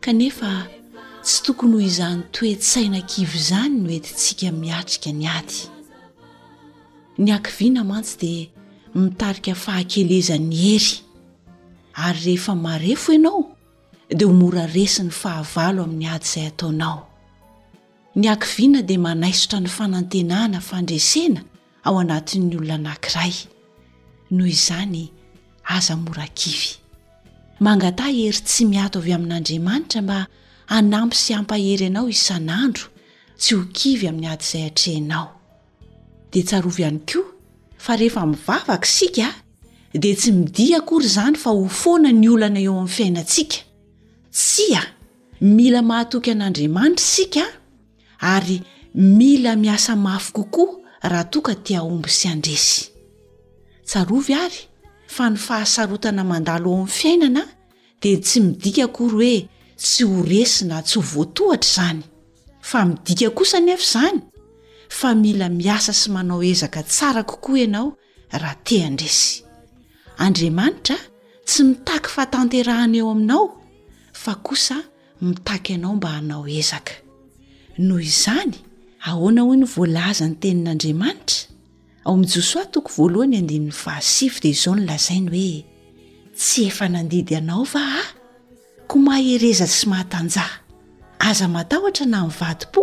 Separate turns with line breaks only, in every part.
Kanefa, tsy tokony ho izany toe-tsaina kivy izany no entintsika miatrika ny ady. Ny hakiviana mantsy dia mitarika fahakelezan'ny hery, ary rehefa marefo ianao, dia ho mora resy ny fahavalo amin'ny ady izay ataonao. Ny hakiviana dia manaisotra ny fanantenana, fandresena, ao anatin'ny olona anankiray. Noho izany, aza mora kivy. Mangataha hery tsy miato avy amin'Andriamanitra mba hanampy sy hampahery anao isan'andro tsy ho kivy amin'ny ady izay atrehinao. Dia tsarovy ihany koa fa rehefa mivavaka isika dia tsy midia akory izany fa ho foana ny olana eo amin'ny fiainantsika. Tsia, mila mahatoky an'Andriamanitra isika, ary mila miasa mafy kokoa raha toa ka te hahomby sy handresy. Tsarovy àry fa ny fahasarotana mandalo ao amin'ny fiainana dia tsy midika akory hoe tsy ho resy na tsy ho voatohatra izany, fa midika kosa anefa izany fa mila miasa sy manao ezaka tsara kokoa ianao raha te handresy andriamanitra tsy mitaky fatanterahana eo aminao fa kosa mitaky anao mba hanao ezaka noho izany ahoana hoy ny voalaza ny tenin'andriamanitra ao amin'i josoa toko voalohany andininy fahasivy dia izao ny lazai ny hoe tsy efa nandidy anao va a ko mahereza sy mahatanjaha aza matahotra na mivadi-po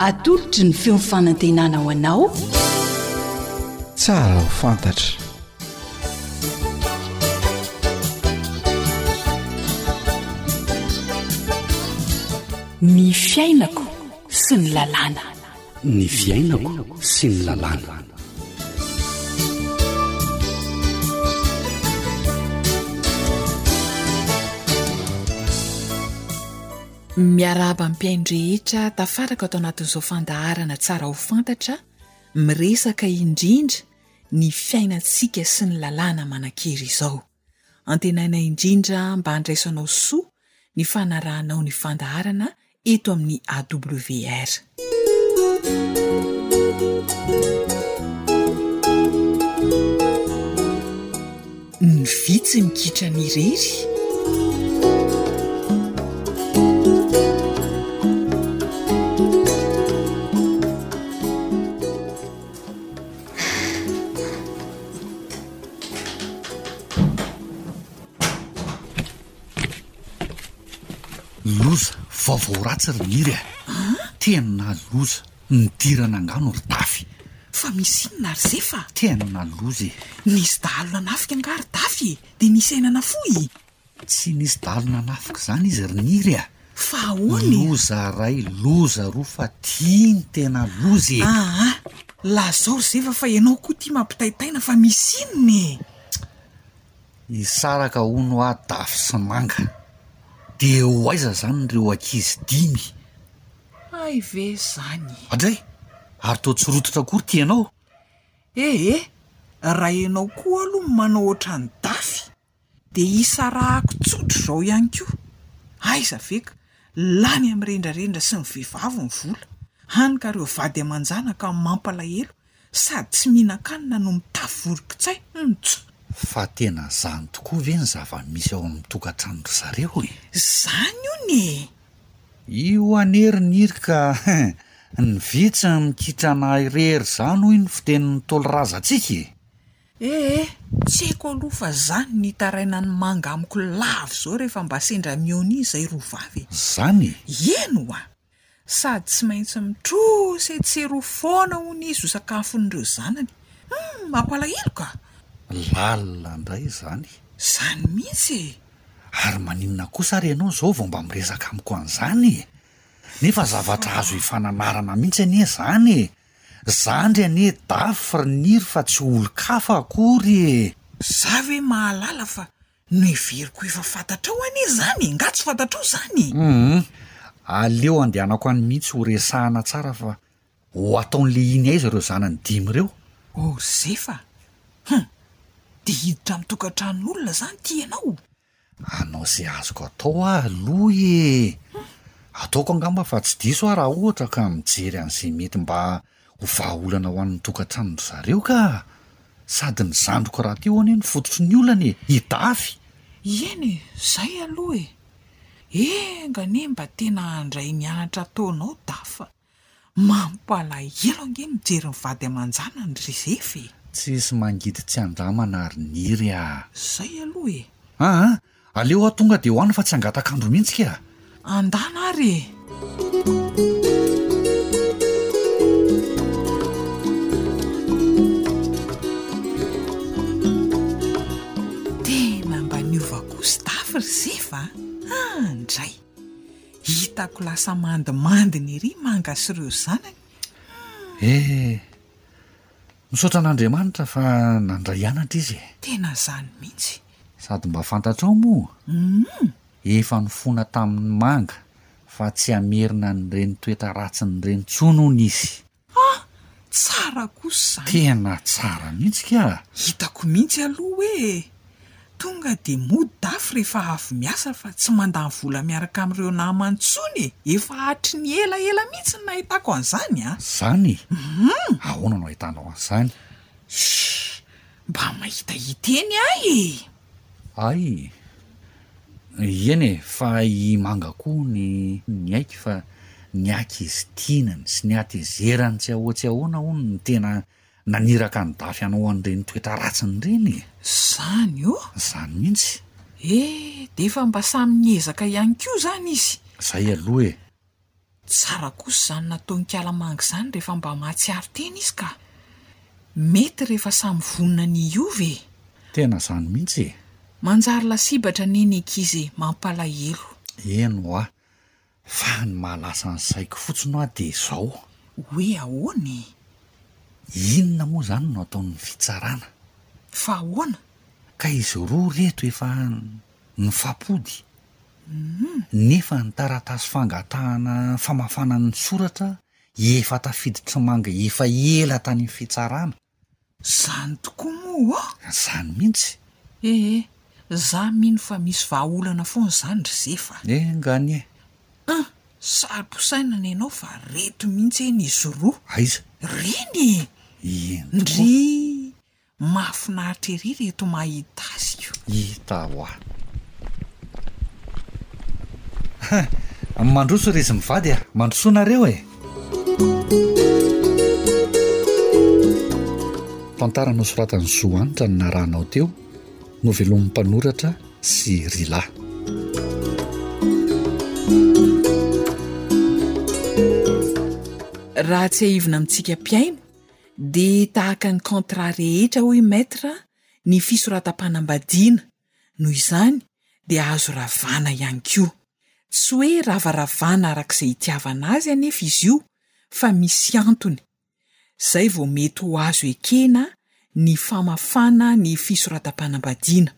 Atolotry ny feon'ny fanantenana ho anao.
Tsara ho fantatra.
Ny fiainako sy ny lalàna.
ny fiainako sy ny lalàna
Miarahaba ny mpihaino rehetra tafaraka ato anatin'izao fandaharana tsara ho fantatra miresaka indrindra ny fiainantsika sy ny lalàna manan-kery izao. Antenaina indrindra mba handraisanao soa ny fanarahanao ny fandaharana eto amin'ny AWR. Ny vitsy mikitra ny irery.
Loza, vaovao ratsy ry Niry a! Tena loza, nidirana angaha no ry Dafy?
Fa misy inona ry Zefa?
Tena loza e!
Nisy dahalo nanafika angaha ry Dafy e, dia nisy aina nafoy?
Tsy nisy dahalo nanafika izany izy ry Niry a!
Fa ahoana e?
Loza ray, loza roa fa tia ny tena loza e!
Aa! lazao ry Zefa fa ianao koa ity mampitaitaina fa misy inona e!
Hisaraka hono hoa Dafy sy Manga. Dia ho aiza izany ireo ankizy dimy?
Hay ve izany e!
Adray! Ary toa tsy rototra koa ry tianao?
Ee! Raha ianao koa aloha manao ohatran'i Dafy! Dia hisarahako tsotra izao ihany koa. Aiza ve ka! Lany amin'ny rendrarendra sy ny vehivavy ny vola. Hany ka ireo vady aman-janaka mampalahelo sady tsy mihinan-kanina no mitafy vorokitsay. Humm-ts.
Fa tena izany tokoa ve ny zava-misy ao amin'ny tokan-tranon-dry zareo e?
Izany hono e!
Io anie ry niry ka ny vitsy no mikitra anà irery izany hoy ny fitenin'ny Ntaolo razantsika e!
Eh eh, tsy haiko aloha fa zany nitaraina ny manga amiko lavo zao rehefa mba sendra mioni izay roa vavy e!
Zany
e! Eny oa! Sady tsy maintsy mitrosa etsy sy eroa foana hono izy ho sakafon'ireo zanany. Humm! Mampalahelo ka!
Lalina indray izany!
Zany mihitsy e!
Ary maninona kosa ary ianao izao vao mba miresaka amiko an'izany e! Nefa zavatra azo ifananarana mihitsy anie izany e! Zandry anie dafy ry niry fa tsy olon-kafa akory e!
Za ve mahalala fa noheveriko efa fantatrao anie zany e! Nga tsy fantatrao zany
e! Humm, aleo andehanako any mihitsy ho resahana tsara fa ho ataon'le iny aiza ireo zanany dimy ireo?
Oh Zefa a! Humm, dia hiditra amin'ny tokantranon'olona zany ty ianao?
Hanao izay azoko atao aho aloha e! Ataoko angamba fa tsy diso aho raha ohatra ka mijery an'izay mety mba ho vahaolana ho an'ny tokantranon-dry zareo ka! Sady ny zandriko rahateo anie no fototry ny olana e! I
Dafy! Ieny e! Izay aloha e! Enga anie mba tena handray ny anatra ataonao Dafa! Mampalahelo ange mijery ny vady aman-janany ry Zefa e!
Tsisy mangidy tsy andramana ary niry a!
Zay aloha e!
Ah ah! Aleo aho tonga dia ho any fa tsy hangatak'andro mihitsy kee a!
Andana ary e! Tena mba niova kostafy ry Zefa a! Ah, ndray! Hitako lasa mandimandina ery Manga sy ireo zanany ah.
Eh! Misaotra an'Andriamanitra fa nandray anatra izy e!
Tena zany mintsy.
Sady mba fantatrao moa?
Hum!
Efa nifona tamin'ny Manga fa tsy hamerina an'ireny toetra ratsin'ireny intsony hono izy.
Ha! Tsara kosa izany!
Tena tsara mihitsy kah!
Hitako mihitsy aloha hoe tonga dia mody dafy rehefa avy miasa fa tsy mandany vola miaraka amin'ireo namany intsony e! Efa hatry ny ela ela mihitsy no nahitako an'izany an!
Izany
e!
Ahoana no ahitanao an'izany? Shh!
Mba mahita hiteny ahy e!
Ay! Ieny e! fa i Manga koa ny niaiky fa ny ankizy tianany sy ny hatezerany tsy ahoa tsy ahoana hono no tena naniraka an'i Dafy hanao an'ireny toetra ratsiny ireny e!
Zany o!
Zany mihitsy!
Eh! D'efa mba samy niezaka ihany koa zany izy!
Zay aloha e!
Tsara kosa izany nataon'Inkalamangy izany rehefa mba mahatsiaro tena izy ka! Mety rehefa samy vonona ny hiova e!
Tena zany mihitsy e!
Manjary lasibatra anie ny ankizy e! Mampalahelo.
Eny hoa, fa ny mahalasa ny saiko fotsiny hoa dia izao.
Hoe ahoana e?
Inona moa izany no ataon'ny fitsarana?
Fa ahoana?
Ka izy roa reto efa.
nifampody,
nefa ny taratasy fangatahana famafana ny soratra efa tafiditry Mange efa ela tany amin'ny fitsarana.
Zany tokoa moa ô!
Zany mintsy.
Ee, za mino fa misy vahaolana foana zany ry Zefa
a! Enga
anie! An! Saro-po saina ny anao fa reto mintsy anie izy roa.
Aiza?
Reny
e!
Eny tokoa. Ndrii! Mahafinaritra ery reto mahita azy ko.
Hita hoa. Hein! Mandroso ry izy mivady a! Mandrosoanareo e! Tantara nosoratan'i Zo Hanitra ny narahanao teo, novelomin'ny mpanoratra sy Rila.
Raha tsiahivina amintsika mpihaino Dia tahaka ny contrat rehetra hoy Maître ny fisoratam-panambadiana, noho izany dia azo ravana ihany koa. Tsy hoe ravaravana araka izay itiavana azy anefa izy io fa misy antony, izay vao mety ho azo ekena ny famafana ny fisoratam-panambadiana.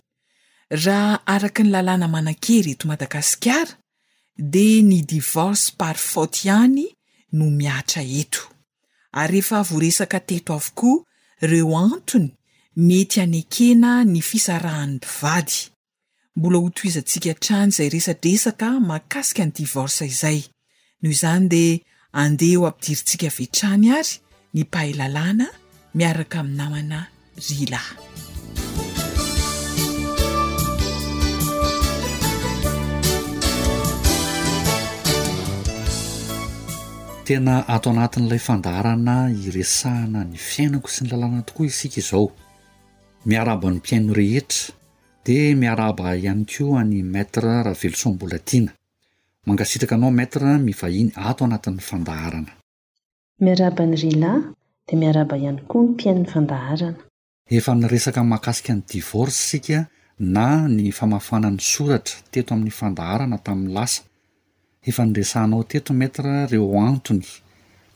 Raha araka ny lalàna manan-kery eto Madagasikara dia ny divorce par faute ihany no mihatra eto. Ary efa voresaka teto avokoa ireo antony mety hanekena ny fisarahan'ny mpivady. Mbola hotohizantsika hatrany izay resadresaka mahakasika ny divorce izay. Noho izany dia andeha ho ampidirintsika avy hatrany ary ny mpahay lalàna miaraka amin'ny namana Rila.
Tena ato anatin'ilay fandaharana iresahana ny fiainako sy ny lalàna tokoa isika izao. Miarahaba ny mpihaino rehetra, dia miarahaba ihany koa an'i Maître Raveloson Mbolatiana. Mankasitraka anao Maître mivahiny ato anatin'ny fandaharana.
Miarahaba an'i Rila dia miarahaba ihany koa ny mpihaino ny fandaharana.
Efa niresaka mahakasika ny divorce isika na ny famafana ny soratra teto amin'ny fandaharana tamin'ny lasa. Efa niresahanao teto Maître ireo antony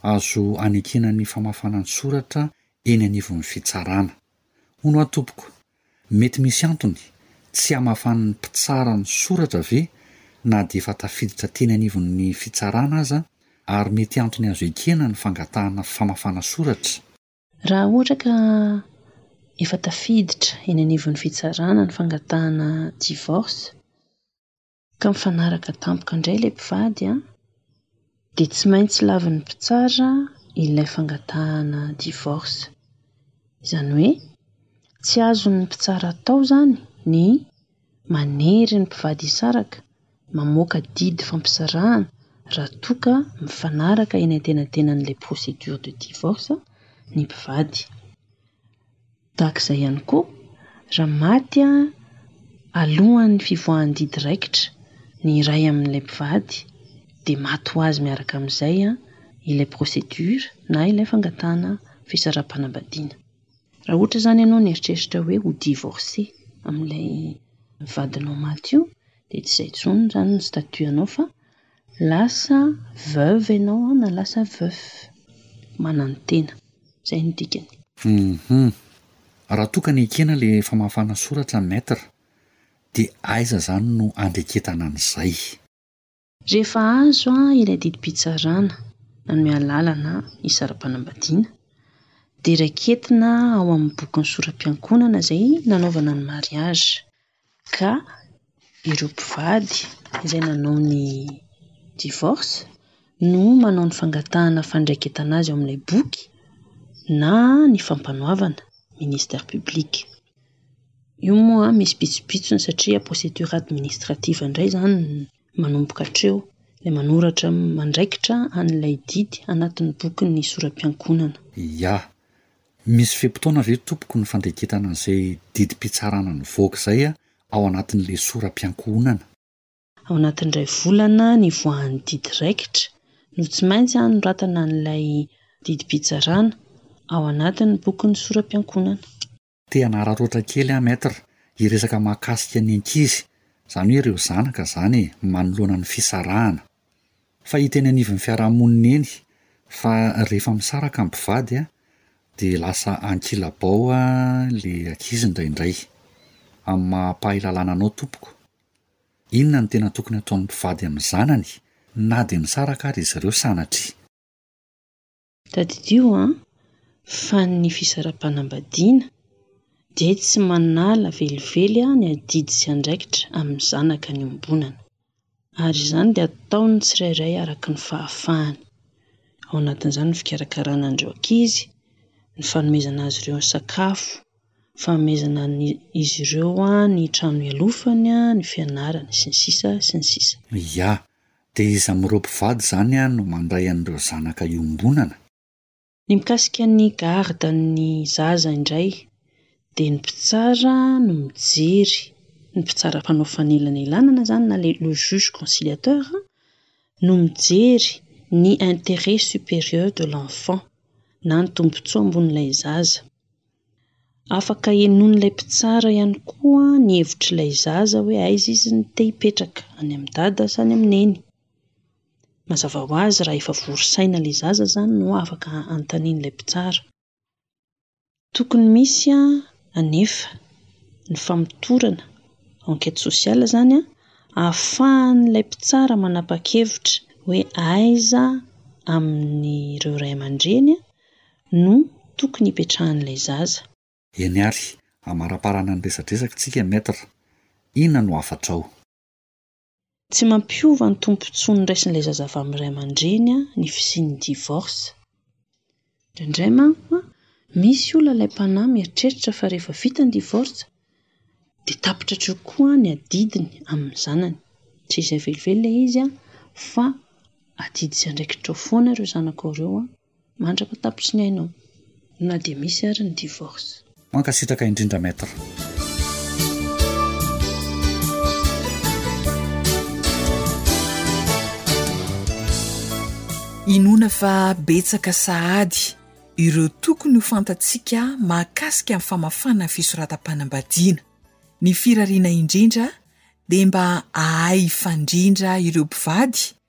azo anekena ny famafana ny soratra eny anivon'ny fitsarana. Hono aho tompoko, Mety misy antony tsy hamafan'ny mpitsara ny soratra ve na dia efa tafiditra teny anivon'ny fitsarana aza ary mety antony azo ekena ny fangatahana famafana soratra?
Raha ohatra ka efa tafiditra eny anivon'ny fitsarana ny fangatahana divorce, Ka mifanaraka tampoka indray ilay mpivady an! Dia tsy maintsy lavin'ny mpitsara ilay fangatahana divorce. Izany hoe, tsy azon'ny mpitsara atao izany ny manery ny mpivady hisaraka, mamoaka didy fampisarahana raha toa ka mifanaraka eny antenatenan'ilay procédure de divorce ny mpivady. Tahaka izay ihany koa, raha maty alohan'ny fivoahan'ny didy raikitra ny iray amin'ilay mpivady, dia maty ho azy miaraka amin'izay ilay procédure na ilay fangatahana fisaraham-panambadiana. Raha ohatra izany ianao nieritreritra hoe ho divorcé amin'ilay vadinao maty io, dia tsy izay intsony izany ny statut-nao fa. Lasa veuve ianao na lasa veuf. Mananotena. Izay no dikany.
Hum. Raha toa ka nekena ilay famafana soratra Maître dia aiza izany no andreketana an'izay?
Rehefa azo ilay didim-pitsarana nanome alalana hisara-panambadiana dia raketina ao amin'ny bokin'ny sora-piankonana izay nanaovana ny mariage. Ka ireo mpivady izay nanao ny divorce no manao ny fangatahana fandraiketana azy ao amin'ilay boky na ny fampanoavana, ministère public. Io moa misy pitsopitsony satria procédure administrative indray izany manomboka hatreo, dia manoratra mandraikitra an'ilay didy anatin'ny bokin'ny sora-piankohonana.
Ya. Misy fe-potoana ve tompoko ny fandraiketana an'izay didim-pitsarana nivoaka izay ao anatin'ilay soram-piankohonana?
Ao anatin'ny iray volana nivoahan'ny didy raikitra no tsy maintsy hanoratana an'ilay didim-pitsarana ao anatin'ny bokin'ny soram-piankohonana. Te
hanararaotra kely aho Maître, hiresaka mahakasika ny ankizy, izany hoe ireo zanaka izany e, manoloana ny fisarahana. Fa hita eny anivon'ny fiarahamonina eny fa rehefa misaraka ny mpivady dia lasa ankilabao ilay ankizy indraindray. Amin'ny maha-mpaha-lalàna anao tompoko, inona no tena tokony hataon'ny mpivady amin'ny zanany na dia nisaraka ary izy ireo sanatria?
Tadidio fa ny fisaraham-panambadiana dia tsy manala velively ny adidy sy andraikitra amin'ny zanaka niombonana, ary izany dia ataon'ny tsirairay araka ny fahafahany. Ao anatin'izany ny fikarakarana an'ireo ankizy, ny fanomezana azy ireo ny sakafo, ny fanomezana an'izy ireo ny trano ialofany, ny fianarany, sy ny sisa sy ny sisa.
Ia, Dia iza amin'ireo mpivady izany no mandray an'ireo zanaka iombonana?
Ny mikasika ny garde ny zaza indray dia ny mpitsara no mijery, ny mpitsara mpanao fanelanelanana izany na ilay le juge conciliateur no mijery ny interet superieur de l'enfant na ny tombotsoa ambon'ilay zaza. Afaka henoin'ilay mpitsara ihany koa ny hevitr'ilay zaza hoe aiza izy no te hipetraka, any amin'i dada sa any amin'i neny. Mazava ho azy raha efa vory saina ilay zaza izany no afaka anontanian'ilay mpitsara. Tokony misy anefa ny famotorana, enquête sociale izany, ahafahan'ilay mpitsara manapa-kevitra hoe aiza amin'ireo ray aman-dreny no tokony hipetrahan'ilay zaza.
Eny ary, amaraparana ny resadresaka tsika Maître. Inona no hafatrao?
Tsy mampiova ny tombotsoany raisin'ilay zaza avy amin'ny ray aman-dreny ny fisian'ny divorce. Indraindray manko misy olona laim-panahy mieritreritra fa rehefa vita ny divorce dia tapitra hatreo koa ny adidiny amin'ny zanany. Tsy izay velively ilay izy fa adidy sy andraikitra ao foana ireo zanakao ireo. Mandrapa tapitry ny ainao na dia misy ary ny divorce.
Mankasitraka indrindra Maître.
Inoana fa betsaka sahady ireo tokony ho fantatsika mahakasika ny famafana ny fisoratam-panambadiana. Ny firariana indrindra dia mba ahay hifandrindra ireo mpivady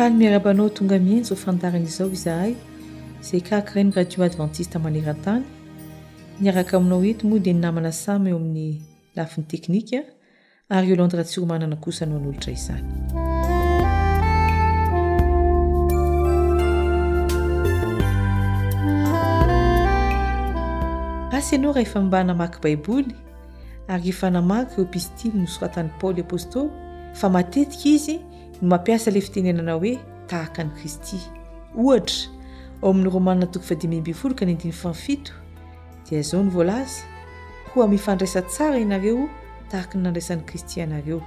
Faly miarahaba anao
ho tonga mihitsy izao fandaharana izao izahay izay karakarain'ny radio advantista maneran-tany. Miaraka aminao eto moa dia ny namana Sam eo amin'ny lafiny teknika. ary Yolande Ratsiromanana kosa no hanolotra izany. Asa ianao raha efa mba namaky Baiboly ary efa namaky ireo pistily nosoratan'i Paoly Apostoly fa matetika izy no mampiasa ilay fitenenana hoe tahaka an'i Kristy. Ohatra, ao amin'ny Romana toko fahadimy ambin'ny folo ka ny andininy fahafito, Dia izao no voalaza, Koa mifandraisa tsara ianareo tahaka ny nandraisan'i Kristy anareo.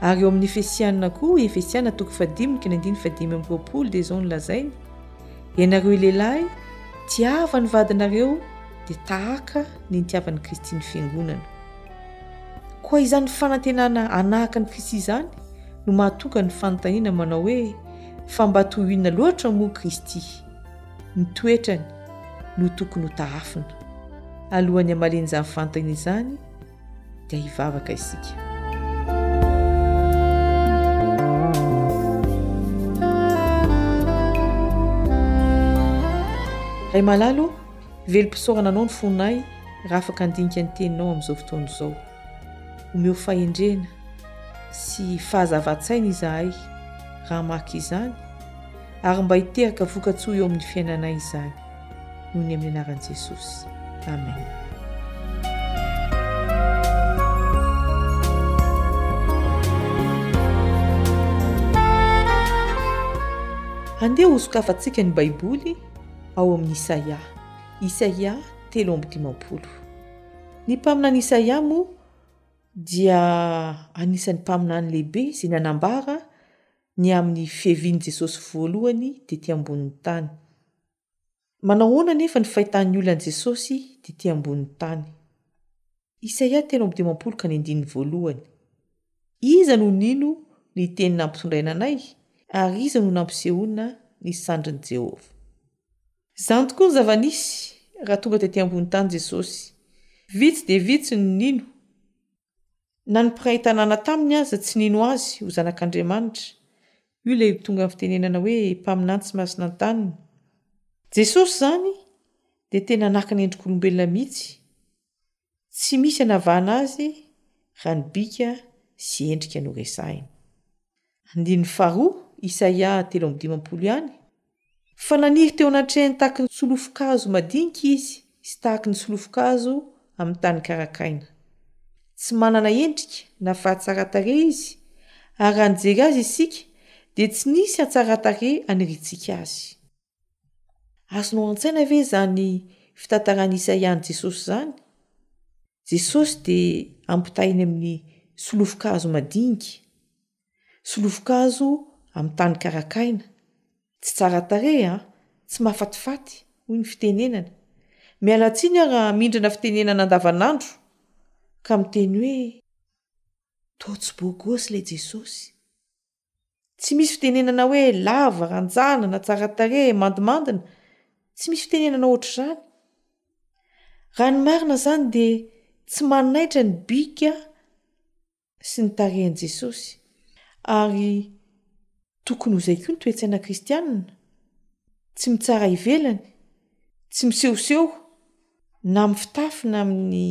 Ary eo amin'ny Efesiana koa, Efesiana toko fahadimy dikany andininy fahadimy amby roapolo dia izao no lazainy, Ianareo lehilahy, tiava ny vadinareo dia tahaka ny nitiavan'i Kristy ny fiangonana. Koa izany fanantenana hanahaka an'i Kristy izany no mahatonga ny fanontaniana manao hoe, Fa mba toy inona loatra moa Kristy? ny toetrany no tokony ho tahafina. Alohan'ny hamalian'izany fahantany izany dia hivavaka isika. Ray malala ô, velom-pisaorana anao ny fonay raha afaka handinika ny teninao amin'izao fotoana izao. Omeo fahendrena sy fahazavan-tsaina izahay raha maka izany, ary mba hiteraka voka-tsoa eo amin'ny fiainanay izany. Noho ny amin'ny anaran'i Jesosy. Amen. Andeha hosokafantsika ny Baiboly ao amin'ny Isaia. Isaia telo amby dimampolo. Ny mpaminany Isaia moa dia anisan'ny mpaminany lehibe izay nanambara ny amin'ny fiavian'i Jesosy voalohany tety ambonin'ny tany. Manao ahoana anefa ny fahitan'ny olona an'i Jesosy tety ambonin'ny tany? Isaia telo amby dimampolo ka ny andininy voalohany. Iza no nino ny teny nampitondraina anay, ary iza no nampisehoana ny sandrin'i Jehovah? Izany tokoa ny zava-nisy raha tonga tety ambony tany Jesosy. Vitsy dia vitsy no nino. Na ny mpiray tanàna taminy aza tsy nino azy ho Zanak'Andriamanitra. Io ilay tonga fitenenana hoe mpaminany tsy masina an-taniny. Jesosy izany dia tena naka ny endrik'olombelona mihitsy. Tsy misy anavahana azy raha ny bika sy endrika no resahina. Andininy faharoa, Isaia telo amby dimampolo ihany, Fa naniry teo anatrehan'ny tahaky ny solofon-kazo madinika izy sy tahaky ny solofon-kazo amin'ny tany karakaina. Tsy manana endrika na fahatsaran-tarehy izy, ary raha nijery azy isika dia tsy nisy hatsaran-tarehy haniriantsika azy. Azonao an-tsaina ve izany fitantaran'i Isaian'i Jesosy izany? Jesosy dia ampitahainy amin'ny solofon-kazo madinika, solofon-kazo amin'ny tany karakaina. Tsy tsara tarehy an, tsy mahafatifaty, hoy ny fitenenana. Miala tsiny aho raha mindrana fitenenana andavanandro ka miteny hoe toa tsy bôgôsy ilay Jesosy. Tsy misy fitenenana hoe lava, ranjana na tsara tarehy, mandimandina, tsy misy fitenenana ohatr'izany. Raha ny marina izany dia tsy manaitra ny bika sy ny tarehin'i Jesosy ary tokony ho izay koa ny toe-tsaina kristianina, tsy mitsara ivelany, tsy misehoseho na amin'ny fitafy na amin'ny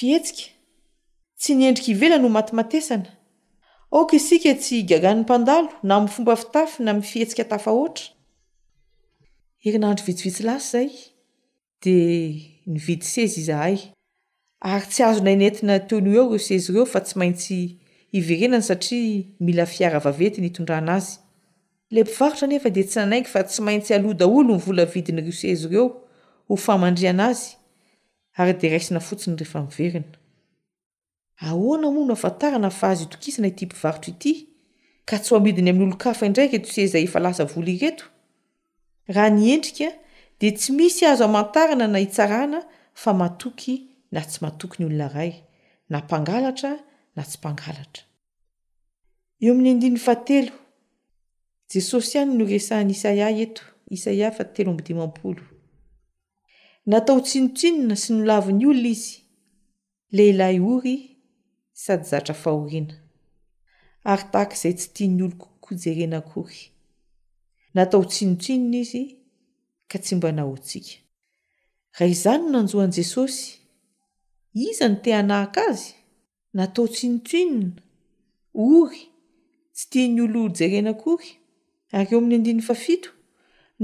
Fihetsika, tsy ny endrika ivelany no matimatesana. Aoka isika tsy higaga ny mpandalo na amin'ny fomba fitafy na amin'ny fihetsika tafahoatra. Herinandro vitsivitsy lasa izay dia nividy seza izahay ary tsy azonay nentina teo noho eo ireo seza ireo fa tsy maintsy hiverenany satria mila fiara vaventy ny hitondrana azy. Ilay mpivarotra anefa dia tsy nanaiky fa tsy maintsy aloa daholo ny vola vidin'ireo seza ireo ho famandrihana azy ary dia raisina fotsiny rehefa miverina. Ahoana moa no ahafantarana fa azo itokisana ity mpivarotra ity ka tsy ho amidiny amin'ny olon-kafa indray ireto seza efa lasa vola ireto? Raha ny endrika dia tsy misy azo hamantarana na hitsarana fa matoky na tsy matoky ny olona iray, na mpangalatra na tsy mpangalatra. Eo amin'ny andininy fahatelo, Jesosy ihany no resahin'i Isaia eto, Isaia fahatelo amby dimampolo. Natao tsinontsinona sy nolavin'ny olona izy, lehilahy ory sady zatra fahoriana, ary tahaka izay tsy tian'ny olon-kokoa jerena akory. Natao tsinontsinona izy ka tsy mba nahoantsika. Raha izany no nanjo an'i Jesosy, iza no te-hanahaka azy? natao tsinontsinona, ory, tsy tian'ny olo jerena akory, ary eo amin'ny andininy fahafito,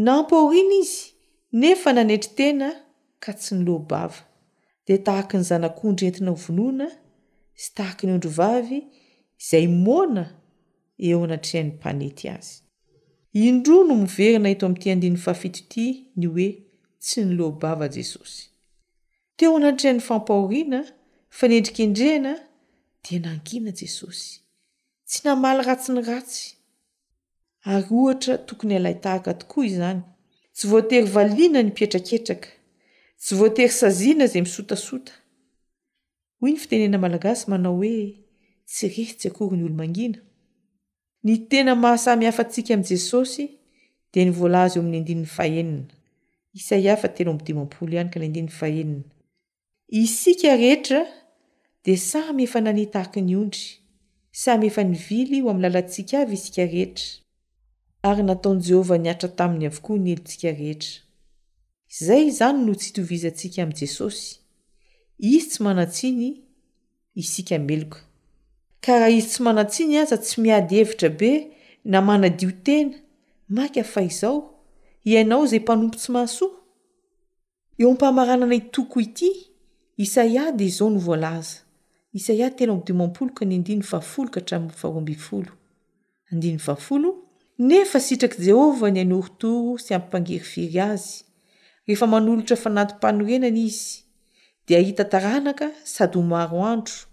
nampahoriana izy nefa nanetry tena ka tsy niloa-bava. Dia tahaka ny zanak'ondry entina hovonoina sy tahaka ny ondrivavy izay moana eo anatrehan'ny mpanety azy. Indroa no miverina eto amin'ity andininy fahafito ity ny hoe tsy niloa-bava Jesosy. Teo anatrehan'ny fampahoriana, fanendrikendrehana, dia nangina Jesosy. Tsy namaly ratsy ny ratsy. Ary ohatra tokony halain-tahaka tokoa izany. Tsy voatery valiana ny mpihetraketraka. Tsy voatery saziana izay misotasota. Hoy ny fitenena malagasy manao hoe, tsy rehitsy akory ny olo-mangina. Ny tena maha samy hafa antsika amin'i Jesosy dia ny voalaza eo amin'ny andininy fahenina. Isaia fa telo amby dimampolo ihany ka ny andininy fahenina. Isika rehetra dia samy efa nania tahaka ny ondry, samy efa nivily ho amin'ny lalantsika avy isika rehetra, ary nataon'i Jehovah nihatra taminy avokoa ny helotsika rehetra. Izay izany no tsy itovizantsika amin'i Jesosy. Izy tsy manan-tsiny, isika meloka. Ka raha izy tsy manan-tsiny aza tsy miady hevitra be na manadio tena, maika fa izao, ianao izay mpanompo tsy mahasoa? Eo am-pamaranana itoko ity, Isaia dia izao no voalaza, Isaia telo amby dimampolo ka ny andininy fahafolo ka hatramin'ny faharoa ambin'ny folo. Andininy fahafolo, Nefa sitrak'i Jehovah ny hanorotoro sy hampangirifiry azy. Rehefa manolotra fanantim-panorenana izy, dia hahita taranaka sady ho maro andro,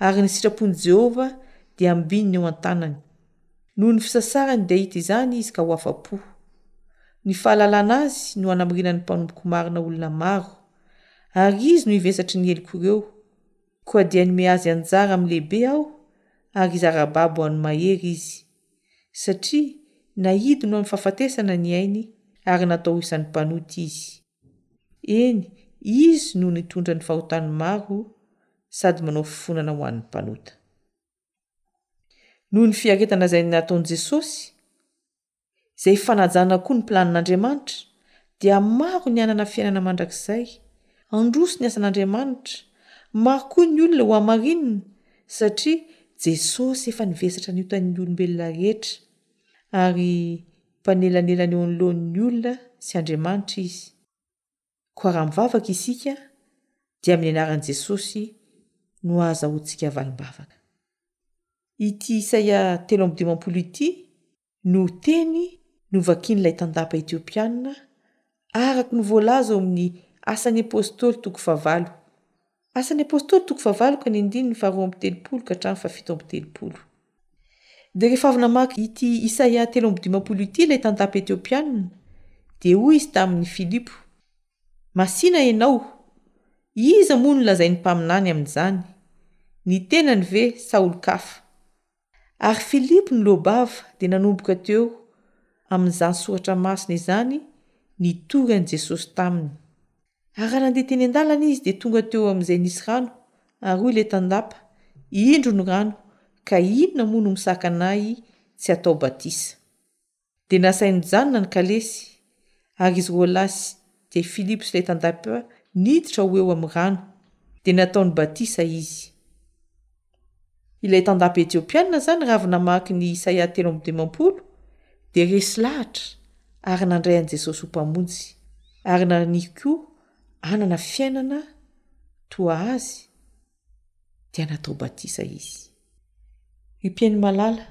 ary ny sitrapon'i Jehovah dia hambinina eo an-tanany. Noho ny fisasarany dia hahita izany izy ka ho afa-po. Ny fahalalana azy no hanamarinan'ny mpanompoko marina olona maro, ary izy no hivesatry ny helok'ireo Koa dia hanome azy anjara amin'ny lehibe aho, ary hizara-babo an'ny mahery izy. Satria nahidy noho ny fahafatesana ny ainy, ary natao ho isan'ny mpanota izy. Eny, izy no nitondra ny fahotan'ny maro, sady manao fifonana ho an'ny mpanota. Noho ny fiaretana izay nataon'i Jesosy, izay fanajana koa ny planin'Andriamanitra, dia maro ny hanana fiainana mandrakizay. Handroso ny asan'Andriamanitra. Maro koa ny olona hohamarinina, satria Jesosy efa nivesatra ny otan'ny olombelona rehetra, ary mpanelanelana eo anoloan'ny olona sy Andriamanitra izy. Koa raha mivavaka isika, dia amin'ny anaran'i Jesosy no hahazahoantsika valim-bavaka. Ity Isaia telo amby dimampolo ity no teny novakian'ilay tantapa Etiopiana araka ny voalaza ao amin'ny Asan'ny Apostoly toko fahavalo. Asan'ny Apostoly toko fahavalo ka ny andininy faharoa amby telopolo ka hatramin'ny fahafito amby telopolo. Dia rehefa avy namaky ity Isaia telo amby dimampolo ity ilay tantapa Etiopiana dia hoy izy tamin'ny Filipo, Masina ianao, iza moa no lazain'ny mpaminany amin'izany? Ny tenany ve sa olon-kafa? Ary Filipo ny loabava dia nanomboka teo amin'izany soratra masina izany nitory an'i Jesosy taminy. Ary raha nandeha teny an-dalana izy dia tonga teo amin'izay nisy rano, ary hoy ilay tandapa, Indro ny rano, ka inona moa no misakana ahy tsy hatao batisa? Dia nasainy nijanona ny kalesy, ary izy roa lahy sy dia Filipo sy ilay tandapa dia niditra ho eo amin'ny rano, dia nataony batisa izy. Ilay tandapa Etiopiana izany raha avy namaky ny Isaia telo amby dimampolo dia resy lahatra ary nandray an'i Jesosy ho Mpamonjy, ary naniry koa hanana fiainana toa Azy. dia natao batisa izy. Ry mpihaino malala,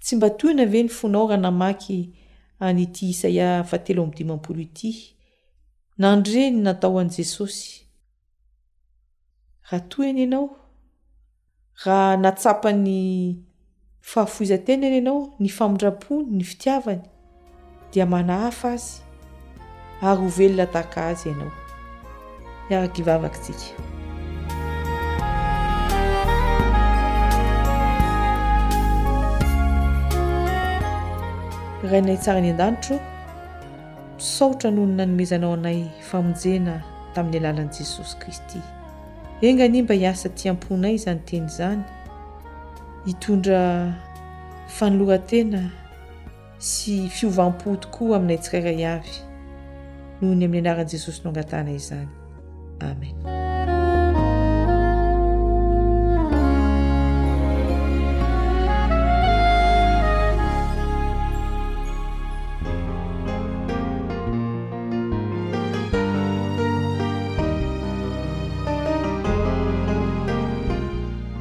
tsy mba tohina ve ny fonao raha namaky an'ity Isaia fahatelo amby dimampolo ity? Nandre ny natao an'i Jesosy. Raha tohina ianao, raha natsapa ny Fahafoizan-tena ny anao, ny famindrampony, ny fitiavany, dia manahafa azy ary ho velona tahaka azy ianao. Miaraka hivavaka isika. Rainay tsara any an-danitro, misaotra noho ny nanomezanao anay famonjena tamin'ny alalan'i Jesosy Kristy. Enga anie mba hiasa aty am-ponay izany teny izany, hitondra fanoloran-tena sy fiovam-po tokoa aminay tsirairay avy noho ny amin'ny anaran'i Jesosy no angatahana izany. Amen.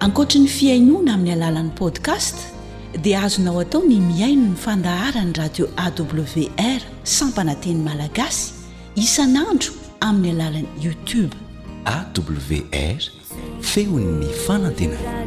Ankoatry ny fihainoana amin'ny alalan'ny podcast dia azonao atao ny mihaino ny fandaharan'ny radio AWR sampana teny malagasy isan'andro amin'ny alalan'ny YouTube.
AWR, feon'ny fanantenana.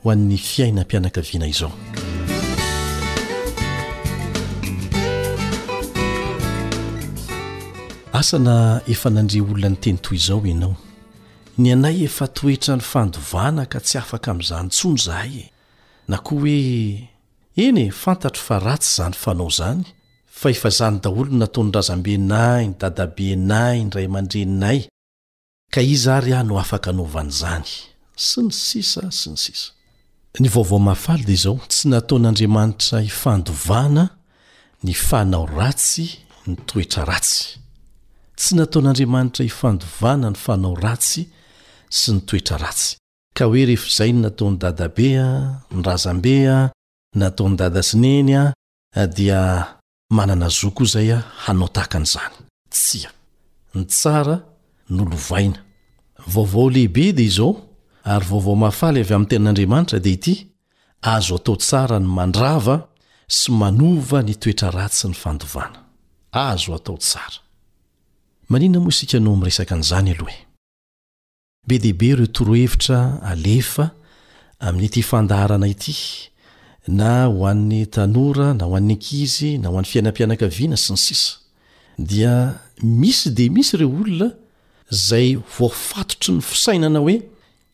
ho an'ny fiainam-pianakaviana izao. asa na efa nandre olona ny teny toy izao ianao ny anay efa toetra ny fandovana ka tsy afaka amin'izany tsony zahay e na koa hoe eny e fantatro fa ratsy izany fanao izany fa efa izany daholo nataony razambe nay ny dadabe nay ny ray aman-dreninay Ka iza ary aho no afaka hanova an'izany? sy ny sisa sy ny sisa. Ny vaovao mahafaly dia izao, tsy nataon'Andriamanitra hifandovana ny fanao ratsy ny toetra ratsy. Tsy nataon'Andriamanitra hifandovana ny fanao ratsy sy ny toetra ratsy. Ka hoe rehefa izay no nataon'i dadabe, ny razambe, nataon'i dada sy neny dia. Manana zo koa izay aho hanao tahaka an'izany? Tsia. Ny tsara no lovaina. Ny vaovao lehibe dia izao, ary vaovao mahafaly avy amin'ny Tenin'Andriamanitra dia ity, Azo atao tsara ny mandrava sy manova ny toetra ratsy ny fandovana. Azo atao tsara. Maninona moa isika no miresaka an'izany aloha e? Be dia be ireo torohevitra alefa amin'ity fandaharana ity, na ho an'ny tanora, na ho an'ny ankizy, na ho an'ny fiainam-pianakaviana, sy ny sisa Dia misy dia misy ireo olona izay voafatotry ny fisainana hoe,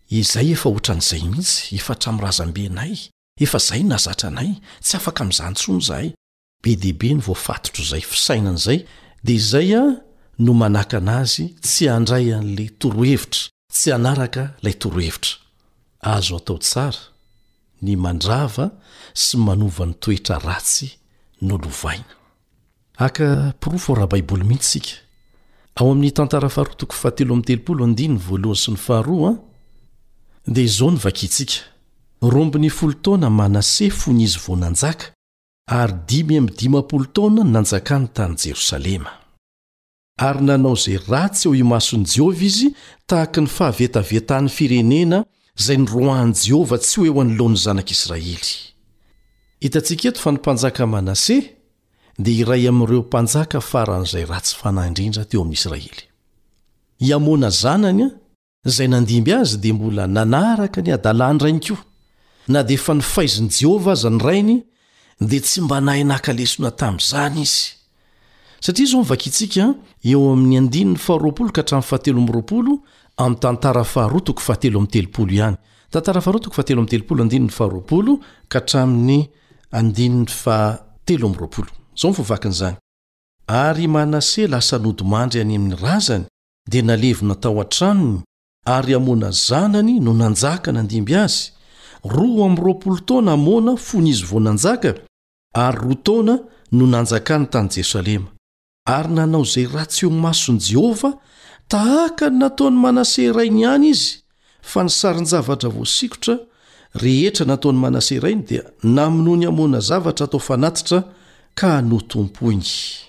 Izay efa hoatran'izay mihitsy, efa hatramin'ny razambenay, efa izay no nahazatra anay, tsy afaka amin'izany intsony izahay. Be dia be ny voafatotr'izay fisainana izay, dia izay no manakana azy tsy handray an'ilay torohevitra, tsy hanaraka ilay torohevitra. Azo atao tsara ny mandrava sy manova ny toetra ratsy nolovaina. Haka porofo ara-baiboly mihitsy isika. Ao amin'ny Tantara Faharoa toko fahatelo amby telopolo andininy voalohany sy ny faharoa, dia izao no vakintsika, Rombon'ny folo taona Manase fony izy vao nanjaka, Ary dimy amby dimampolo taona nanjakany tany Jerosalema. Ary nanao izay ratsy eo imason'i Jehovah izy, tahaka ny fahavetavetan'ny firenena izay niroahan'i Jehovah tsy ho eo anoloan'ny zanak'Israely. Hitantsika eto fa ny Mpanjaka Manase dia iray amin'ireo mpanjaka faran'izay ratsy fanahy indrindra teo amin'Israely. I Amona zanany, Izay nandimby azy dia mbola nanaraka ny hadalan-drainy koa. Na dia efa nifaizin'i Jehovah aza ny rainy, dia tsy mba nahay naka lesona tamin'izany izy. Satria izao no vakintsika eo amin'ny andininy faharoapolo ka hatramin'ny fahatelo amby roapolo amin'ny Tantara Faharoa toko fahatelo amby telopolo ihany. Tantara Faharoa toko fahatelo amby telopolo, andininy faharoapolo ka hatramin'ny andininy fahatelo amby roapolo. Izao no voavakin'izany, Ary i Manase lasa nodimandry any amin'ny razany, dia nalevina tao an-tranony ary Amona zanany no nanjaka nandimby azy, roa amby roapolo taona Amona fony izy vao nanjaka ary roa taona no nanjakany tany Jerosalema, ary nanao izay ratsy eo mason'i Jehovah tahaka ny nataon'i Manase rainy ihany izy, fa ny sarin-javatra voasikotra rehetra nataon'i Manase rainy dia namonoan'i Amona zavatra atao fanatitra ka notompoiny.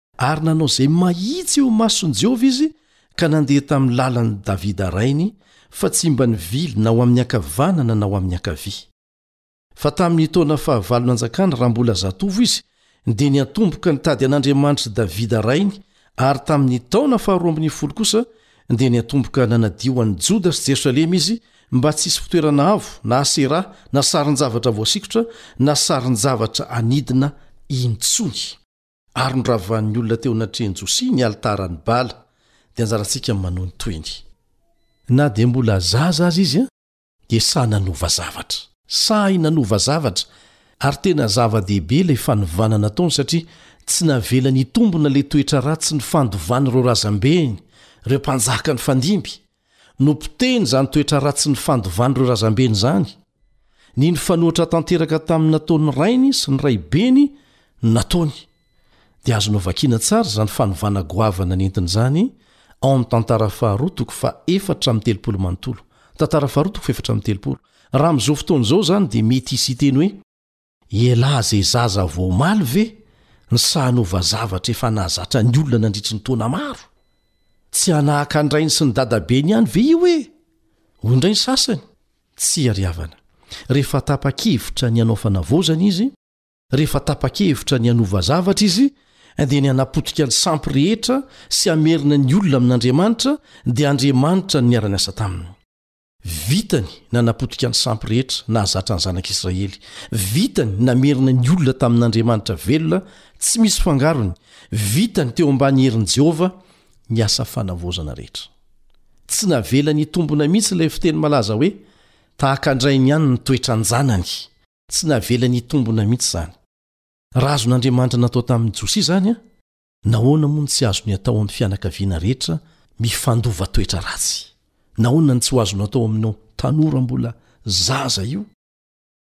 Ary nanao izay mahitsy eo imason'i Jehovah izy ka nandeha tamin'ny lalan'i Davida rainy, fa tsy mba nivily na ho amin'ny ankavanana na ho amin'ny ankavia. Fa tamin'ny taona fahavalo nanjakany raha mbola zatovo izy, dia niantomboka nitady an'Andriamanitr'i Davida rainy, ary tamin'ny taona faharoa ambin'ny folo kosa dia niantomboka nanadio an'i Joda sy Jerosalema izy mba tsy hisy fitoerana avo na Asera na sarin-javatra voasikotra na sarin-javatra anidina intsony. Ary noravan'ny olona teo anatrehan'i Josia ny alitaran'i Bala, dia anjarantsika ny manohy ny tohiny. Na dia mbola zaza aza izy, dia sahy nanova zavatra. Sahy nanova zavatra, ary tena zava-dehibe ilay fanovana nataony satria tsy navelany hitombina ilay toetra ratsy nifandovan'ireo razambeny, ireo mpanjaka nifandimby, Nopotehiny izany toetra ratsin'ny fandovan'ireo razambeny izany. Ny nifanohitra tanteraka tamin'ny nataon'ny rainy sy ny raibeny no nataony. Dia azonao vakiana tsara izany fanovana goavana nentiny izany ao amin'ny Tantara faharoa toko fahefatra amby telopolo manontolo. Tantara faharoa toko fahefatra amby telopolo. Raha amin'izao fotoana izao izany dia mety hisy hiteny hoe. Ialahy izay zaza vao omaly ve ny sahy hanova zavatra efa nahazatra ny olona nandritry ny taona maro? Tsy hanahaka ny rainy sy ny dadabeny ihany ve io e? Hoy indray ny sasany, Tsia ry havana. Rehefa tapa-kevitra ny hanao fanavaozana izy, rehefa tapa-kevitra ny hanova zavatra izy, dia ny hanapotika ny sampy rehetra sy hamerina ny olona amin'Andriamanitra, dia Andriamanitra no niara-niasa taminy. Vitany nanapotika ny sampy rehetra nahazatra ny Zanak' Israely. Vitany namerina ny olona tamin' Andriamanitra velona tsy misy fangarony. Vitany teo ambany herin' i Jehovah ny asa fanavaozana rehetra. Tsy navelany hitombona mihitsy ilay fiteny malaza hoe, Tahaka an-drainy ihany ny toetra an-janany. Tsy navelany hitombona mihitsy izany. Razon' Andriamanitra natao tamin' ny Josia izany Nahoana moa no tsy azony atao amin'ny fianakaviana rehetra mifandova toetra ratsy? Nahoana no tsy ho azonao atao amin'io tanora mbola zaza io?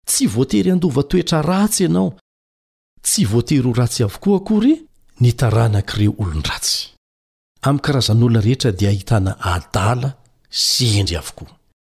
Tsy voatery handova toetra ratsy ianao. Tsy voatery ho ratsy avokoa akory ny taranak'ireo olon-dratsy. Amin'ny karazan'olona rehetra dia ahitana adala sy hendry avokoa.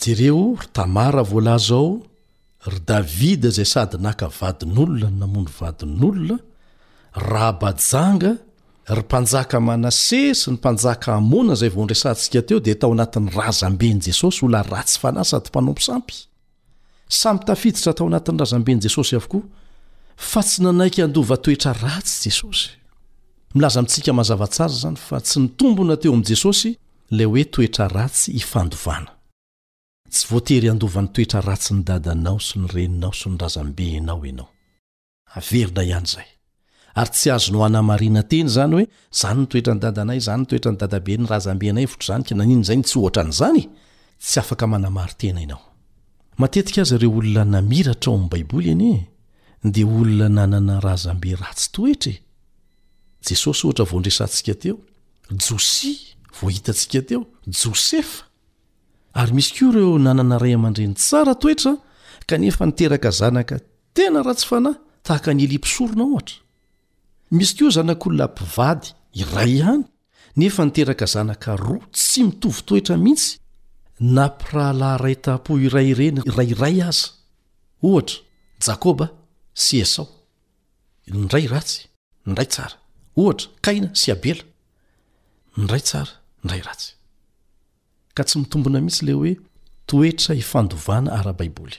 Jereo, ry Tamara voalaza ao, ry Davida izay sady naka vadin'olona no namono vadin'olona, Rahaba janga, ry mpanjaka Manase sy ny mpanjaka Amona izay voandresantsika teo dia tao anatin'ny razamben'i Jesosy olona ratsy fanahy sady mpanompo sampy. Samy tafiditra tao anatin'ny razamben'i Jesosy avokoa, fa tsy nanaiky handova toetra ratsy Jesosy. Milaza amintsika mazava tsara izany fa tsy nitombona teo amin'i Jesosy ilay hoe toetra ratsy ifandovana. Tsy voatery handova ny toetra ratsin'ny dadanao sy ny reninao sy ny razambenao ianao. Averina ihany izay. Ary tsy azonao anamarina teny izany hoe, izany ny toetran'i dadanay, izany ny toetran'ny dadaben'ny razambenay votry izany ka naninona izay no tsy ohatra an'izany e! Tsy afaka manamari-tena ianao. Matetika aza ireo olona namiratra ao amin'ny Baiboly anie dia olona nanana razambe ratsy toetra e! Jesosy ohatra vao nresantsika teo, Josia vao hitantsika teo, Josefa. Ary misy koa ireo nanana ray aman-dreny tsara toetra kanefa niteraka zanaka Tena ratsy fanahy tahaka an'i Elia mpisorona, ohatra. Misy koa zanak'olona mpivady iray ihany nefa niteraka zanaka roa tsy mitovy toetra mihitsy, na mpirahalahy iray tam-po iray ireny raha iray aza. Ohatra, Jakoba sy Esao. Ny iray ratsy, ny iray tsara. Ohatra, Kaina sy Abela. Ny iray tsara, ny iray ratsy. Ka tsy mitombina mihitsy ilay hoe toetra ifandovana ara-baiboly.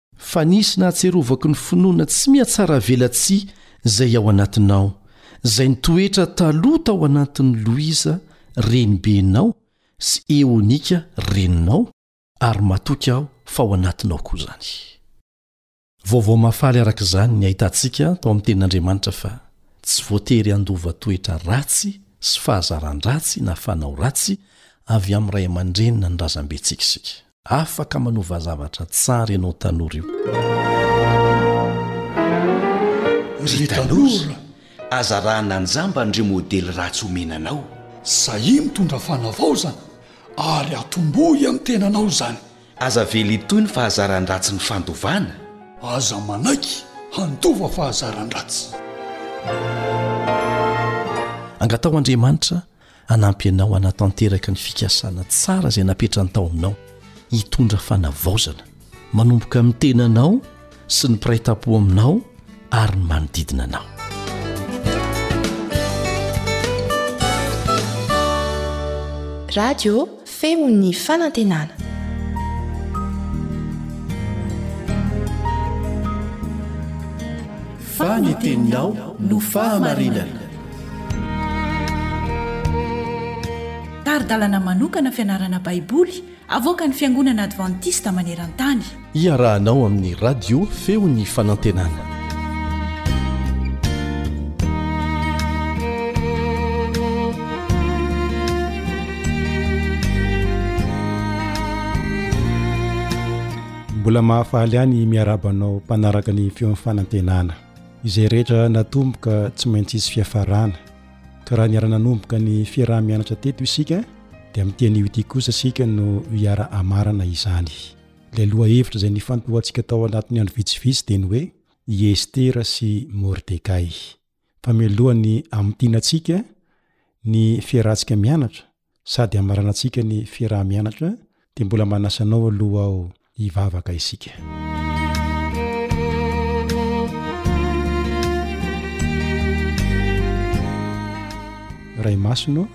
Fa nisy nahatsiarovako ny finoana tsy mihatsaravelatsihy izay ao anatinao, izay nitoetra taloha tao anatin'i Loiza renibenao sy Eonika reninao, ary matoky aho fa ao anatinao koa izany. Vaovao mahafaly araka izany ny ahitantsika tao amin'ny Tenin'Andriamanitra fa tsy voatery handova toetra ratsy sy fahazaran-dratsy na fanao ratsy avy amin'ny ray aman-dreny na ny razambentsika isika. Afaka manova zavatra tsara ianao tanora io.
Ry tanora, aza arahana an-jamba an'ireo modely ratsy omena
anao. Sahia mitondra fanavaozana ary atombohy amin'ny tenanao izany.
Aza avela hitohy ny fahazaran-dratsy ny fandovana.
Aza manaiky handova fahazaran-dratsy.
Angataho Andriamanitra hanampy anao hanatanteraka ny fikasana tsara izay napetrany tao aminao, hitondra fanavaozana manomboka amin'ny tenanao sy ny mpiray tampo aminao ary ny manodidina anao.
Radio Feon'ny fanantenana.
Fa ny teninao no fahamarinana.
Tari-dalana manokana fianarana Baiboly avoakan'ny Fiangonana Advantista maneran-tany.
Iarahanao amin'ny radio feo ny fanantenana.
Mbola mahafaly ahy ny miarahaba anao mpanaraka ny feon'ny fanantenana. Izay rehetra natomboka tsy maintsy hisy fiafarana. Ka raha niara-nanomboka ny fiaraha-mianatra teto isika dia amin'ny teny io ity kosa isika no hiara-hamarana izany. Ilay lohahevitra izay nifantohantsika tao anatin'ny andro vitsivitsy dia ny hoe i Estera sy Mordekay. Fa mialoha ny hamintiana antsika ny fiarahantsika mianatra sady hamaranantsika ny fiaraha-mianatra dia mbola manasa anao aloha aho hivavaka isika. Ray Masina,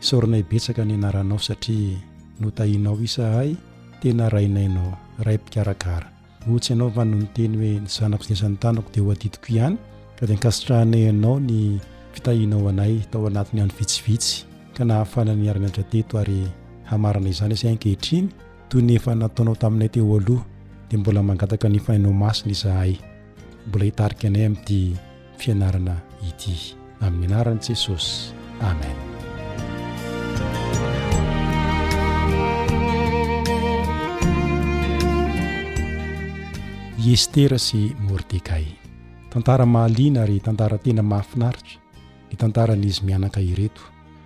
isaoranay betsaka ny anaranao satria notahinao izahay. Tena rainay ianao, Ray mpikarakara. Rotsy ianao fa no niteny hoe ny zanako sy ny asan-tanako dia ho adidiko ihany, ka dia ankasitrahanay anao ny fitahianao anay tao anatin'ny andro vitsivitsy ka nahafahana niara-nianatra teto ary hamarana izany isika ankehitriny toy ny efa nataonao taminay teo aloha dia mbola mangataka ny Fanahinao Masina izahay mbola hitarika anay amin'ity fianarana ity. Amin'ny anaran'i Jesosy, amen. I Estera sy Mordekay. Tantara mahaliana ary tantara tena mahafinaritra ny tantaran'izy mianaka ireto,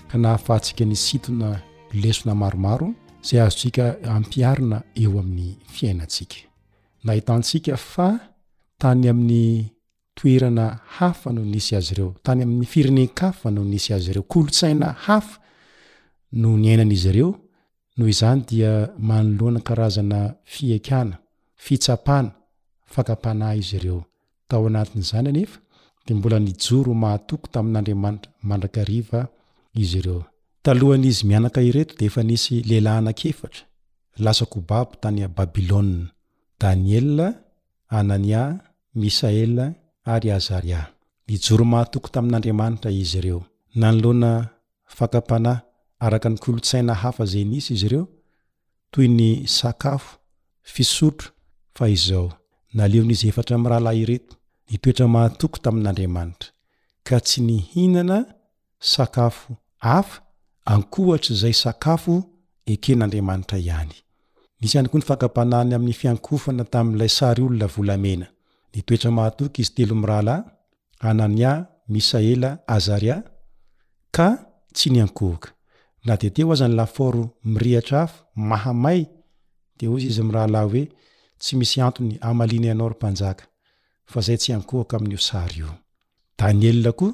ka nahafahantsika nisintona lesona maromaro izay azontsika ampiharina eo amin'ny fiainantsika. Nahitantsika fa tany amin'ny Toerana hafa no nisy azy ireo, tany amin'ny firenen-kafa no nisy azy ireo, kolontsaina hafa no niainan'izy ireo, noho izany dia manoloana karazana fihaikana, fitsapana, fakam-panahy izy ireo. Tao anatin'izany anefa dia mbola nijoro ho mahatoky tamin'Andriamanitra mandrakariva izy ireo. Talohan'izy mianaka ireto dia efa nisy lehilahy anankiefatra lasa kobabo tany Babylona, Daniela, Anania, Misaela, ary Azaria. Nijoro mahatoky tamin'Andriamanitra izy ireo. Nanoloana fakam-panahy araka ny kolontsaina hafa izay nisy izy ireo, toy ny sakafo, fisotro, fa izao, naleon'izy efatra mirahalahy ireto nitoetra mahatoky tamin'Andriamanitra, ka tsy nihinana sakafo hafa ankoatr'izay sakafo eken'Andriamanitra ihany. Nisy ihany koa ny fakam-panahy amin'ny fiankofana tamin'ilay sary olona volamena. Nitoetra mahatoky izy telo mirahalahy, Hanania, Misaela, Azaria, ka tsy niankohoka. Na dia teo aza ny lafaoro mirehitra afo mahamay, dia hoy izy mirahalahy hoe, Tsy misy antony hamaliana ianao, ry mpanjaka, fa izay tsy hiankohoka amin'io sary io. Daniela koa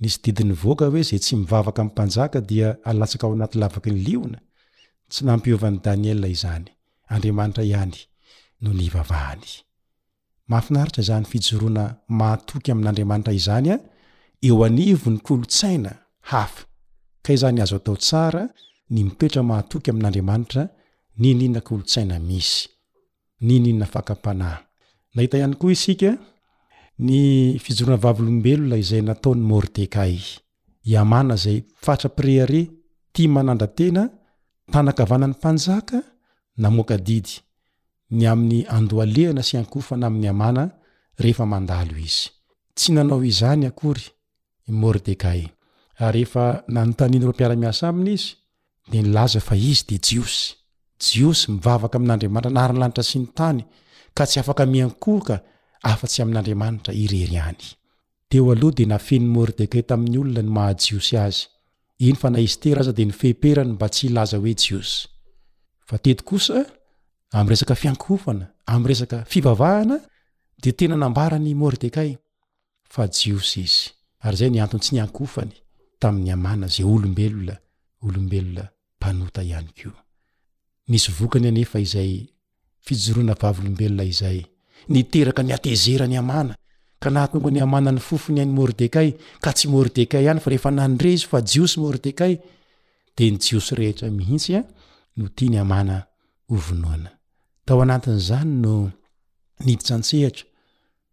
Nisy didy nivoaka hoe izay tsy mivavaka amin'ny mpanjaka dia alatsaka ao anaty lavaky ny liona? Tsy nampiova an'i Daniela izany. Andriamanitra ihany no nivavahany. Mahafinaritra izany fijoroana mahatoky amin'Andriamanitra izany an, eo anivon'ny kolontsaina hafa. Kay izany azo atao tsara ny mitoetra mahatoky amin'Andriamanitra n'inona kolontsaina misy. Nininona fakam-panahy. Nahita ihany koa isika ny fijoroana vavolombelona izay nataon'i Mordekay. I Hamana izay fatra-pirehareha, tia manandra-tena, tanan-kavanan'ny mpanjaka, namoaka didy ny amin'ny andohalehana sy ankofana amin'i Hamana rehefa mandalo izy. Tsy nanao izany akory i Mordekay, ary rehefa nanontanian'ireo mpiara-miasa aminy izy, dia nilaza fa izy dia Jiosy, Jiosy mivavaka amin'Andriamanitra nahary ny lanitra sy ny tany, ka tsy afaka miankohoka afa-tsy amin'Andriamanitra irery ihany. Teo aloha dia nafenin'i Mordekay tamin'ny olona ny maha-Jiosy azy, eny fa na Estera aza dia nifehi-perany mba tsy hilaza hoe Jiosy. Fa teto kosa, amin'ny resaka fiankohofana, amin'ny resaka fivavahana, dia tena nambaran'i Mordekay. fa Jiosy izy, ary izay ny antony tsy niankofany tamin'i Hamana izay olombelona, olombelona mpanota ihany koa. Nisy vokany anefa izay fijoroana vavolombelona izay. Niteraka ny hatezerana i Hamana, ka nahatonga an'i Hamana nifofo ny ain'i Mordekay, ka tsy Mordekay ihany fa rehefa nandre izy fa Jiosy Mordekay, dia ny Jiosy rehetra mihitsy no tian'i Hamana hovonoina. Tao anatin'izany no niditra an-tsehatra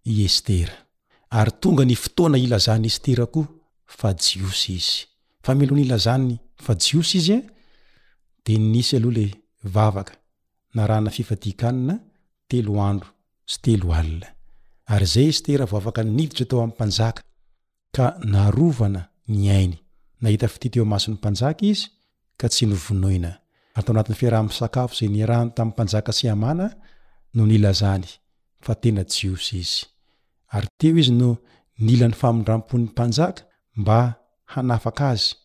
i Estera, ary tonga ny fotoana ilazan'i Estera koa fa Jiosy izy. Fa mialohan'ny ilazany fa Jiosy izy an, dia nisy aloha ilay vavaka narahana fifadian-kanina telo andro sy telo alina. Ary izay Estera vao afaka niditra tao amin'ny mpanjaka. ka narovana ny ainy. Nahita fitia teo imason'ny mpanjaka izy ka tsy novonoina. Ary tao anatin'ny fiaraha-misakafo izay niarahany tamin'ny mpanjaka sy Hamana no nilazany fa tena Jiosy izy. Ary teo izy no nila ny famindram-pon'ny mpanjaka mba hanafaka azy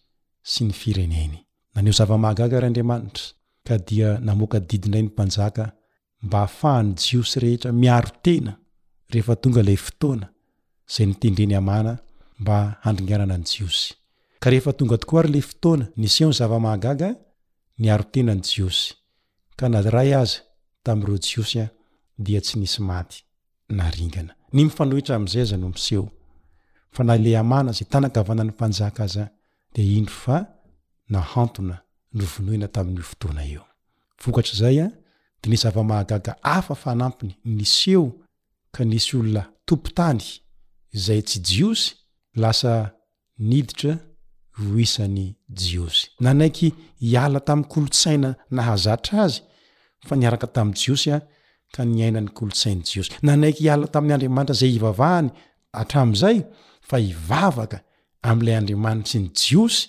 sy ny fireneny. Naneho zava-mahagaga ary Andriamanitra ka dia namoaka didy indray ny mpanjaka mba hahafahan'ny Jiosy rehetra miaro tena rehefa tonga ilay fotoana izay notendren'i Hamana mba handringanana ny Jiosy. Ka rehefa tonga tokoa àry ilay fotoana, niseho ny zava-mahagaga niaro tena ny Jiosy, ka na iray aza tamin'ireo Jiosy dia tsy nisy maty na ringana. Ny mifanohitra amin'izay aza no miseho, fa na ilay Hamana izay tànan-kavanan'ny mpanjaka aza dia indro fa nahantona novonoina tamin'io fotoana io. Vokatr'izay dia nisy zava-mahagaga hafa fanampiny niseho ka nisy olona tompon-tany izay tsy Jiosy lasa niditra ho isan'ny Jiosy. Nanaiky hiala tamin'ny kolontsaina nahazatra azy fa niaraka tamin'ny Jiosy ka niaina ny kolontsain'ny Jiosy. Nanaiky hiala tamin'ny andriamanitra izay ivavahany hatramin'izay fa hivavaka amin'ilay Andriamanitry ny Jiosy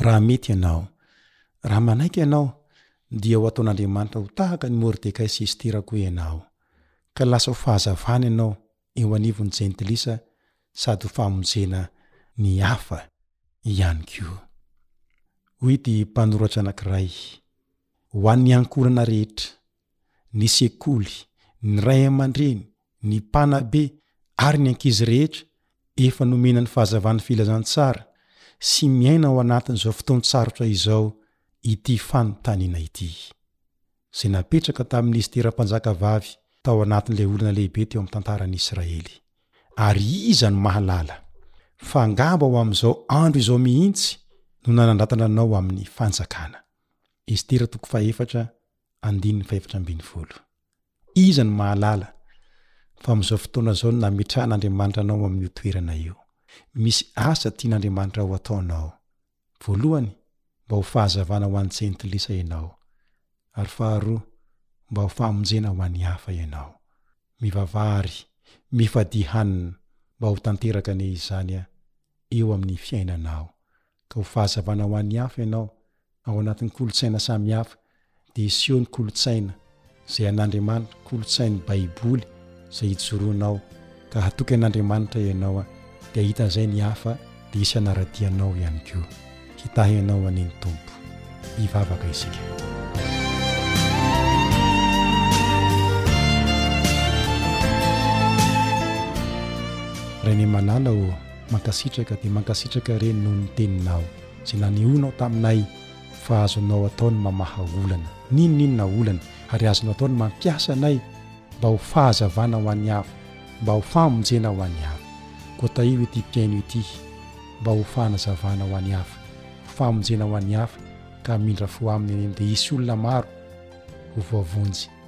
Raha mety ianao. Raha manaiky ianao, dia ho ataon'Andriamanitra ho tahaka an'i Mordekay sy Estera koa ianao, ka lasa ho fahazavana ianao eo anivon'ny Jentilisa sady ho famonjena ny hafa ihany koa. Hoy ity mpanoratra anankiray, Ho an'ny ankohonana rehetra, ny sekoly, ny ray aman-dreny, ny mpanabe ary ny ankizy rehetra efa nomena ny fahazavan'ny filazantsara sy miaina ao anatin'izao fotoan-tsarotra izao ity fanontaniana ity, izay napetraka tamin'ny Estera mpanjakavavy tao anatin'ilay olana lehibe teo amin'ny tantaran'i Israely. Ary iza no mahalala fa angamba ho amin'izao andro izao mihitsy no nanandratana anao amin'ny fanjakana. Estera toko fahefatra andininy fahefatra ambin'ny folo. Iza no mahalala fa amin'izao fotoana izao no nametrahan'Andriamanitra anao amin'io toerana io. Misy asa tian'Andriamanitra ho ataonao. Voalohany, mba ho fahazavana ho an'ny jentilisa ianao. Ary faharoa, mba ho famonjena ho an'ny hafa ianao. Mivavaha ary mifadia hanina mba ho tanteraka anie izany eo amin'ny fiainanao. ka ho fahazavana ho an'ny hafa ianao ao anatin'ny kolontsaina samihafa, dia hiseho ny kolontsaina izay an'Andriamanitra, kolontsain'ny Baiboly izay hijoroanao, ka hatoky an'Andriamanitra ianao, dia hahita an'izay ny hafa, dia hisy hanara-dia anao ihany koa. Hitahy anao anie ny Tompo. Hivavaka isika. Rainay malala ô, Mankasitraka dia mankasitraka re noho ny teninao izay nanehoanao taminay fa azonao atao ny mamaha olana n'inon'inona olana ary azonao atao ny mampiasa anay mba ho fahazavana ho an'ny hafa, mba ho famonjena ho an'ny hafa. Koa tahio ity mpihaino ity mba ho fanazavana ho an'ny hafa, ho famonjena ho an'ny hafa ka hamindra fo aminy anie dia hisy olona maro ho voavonjy.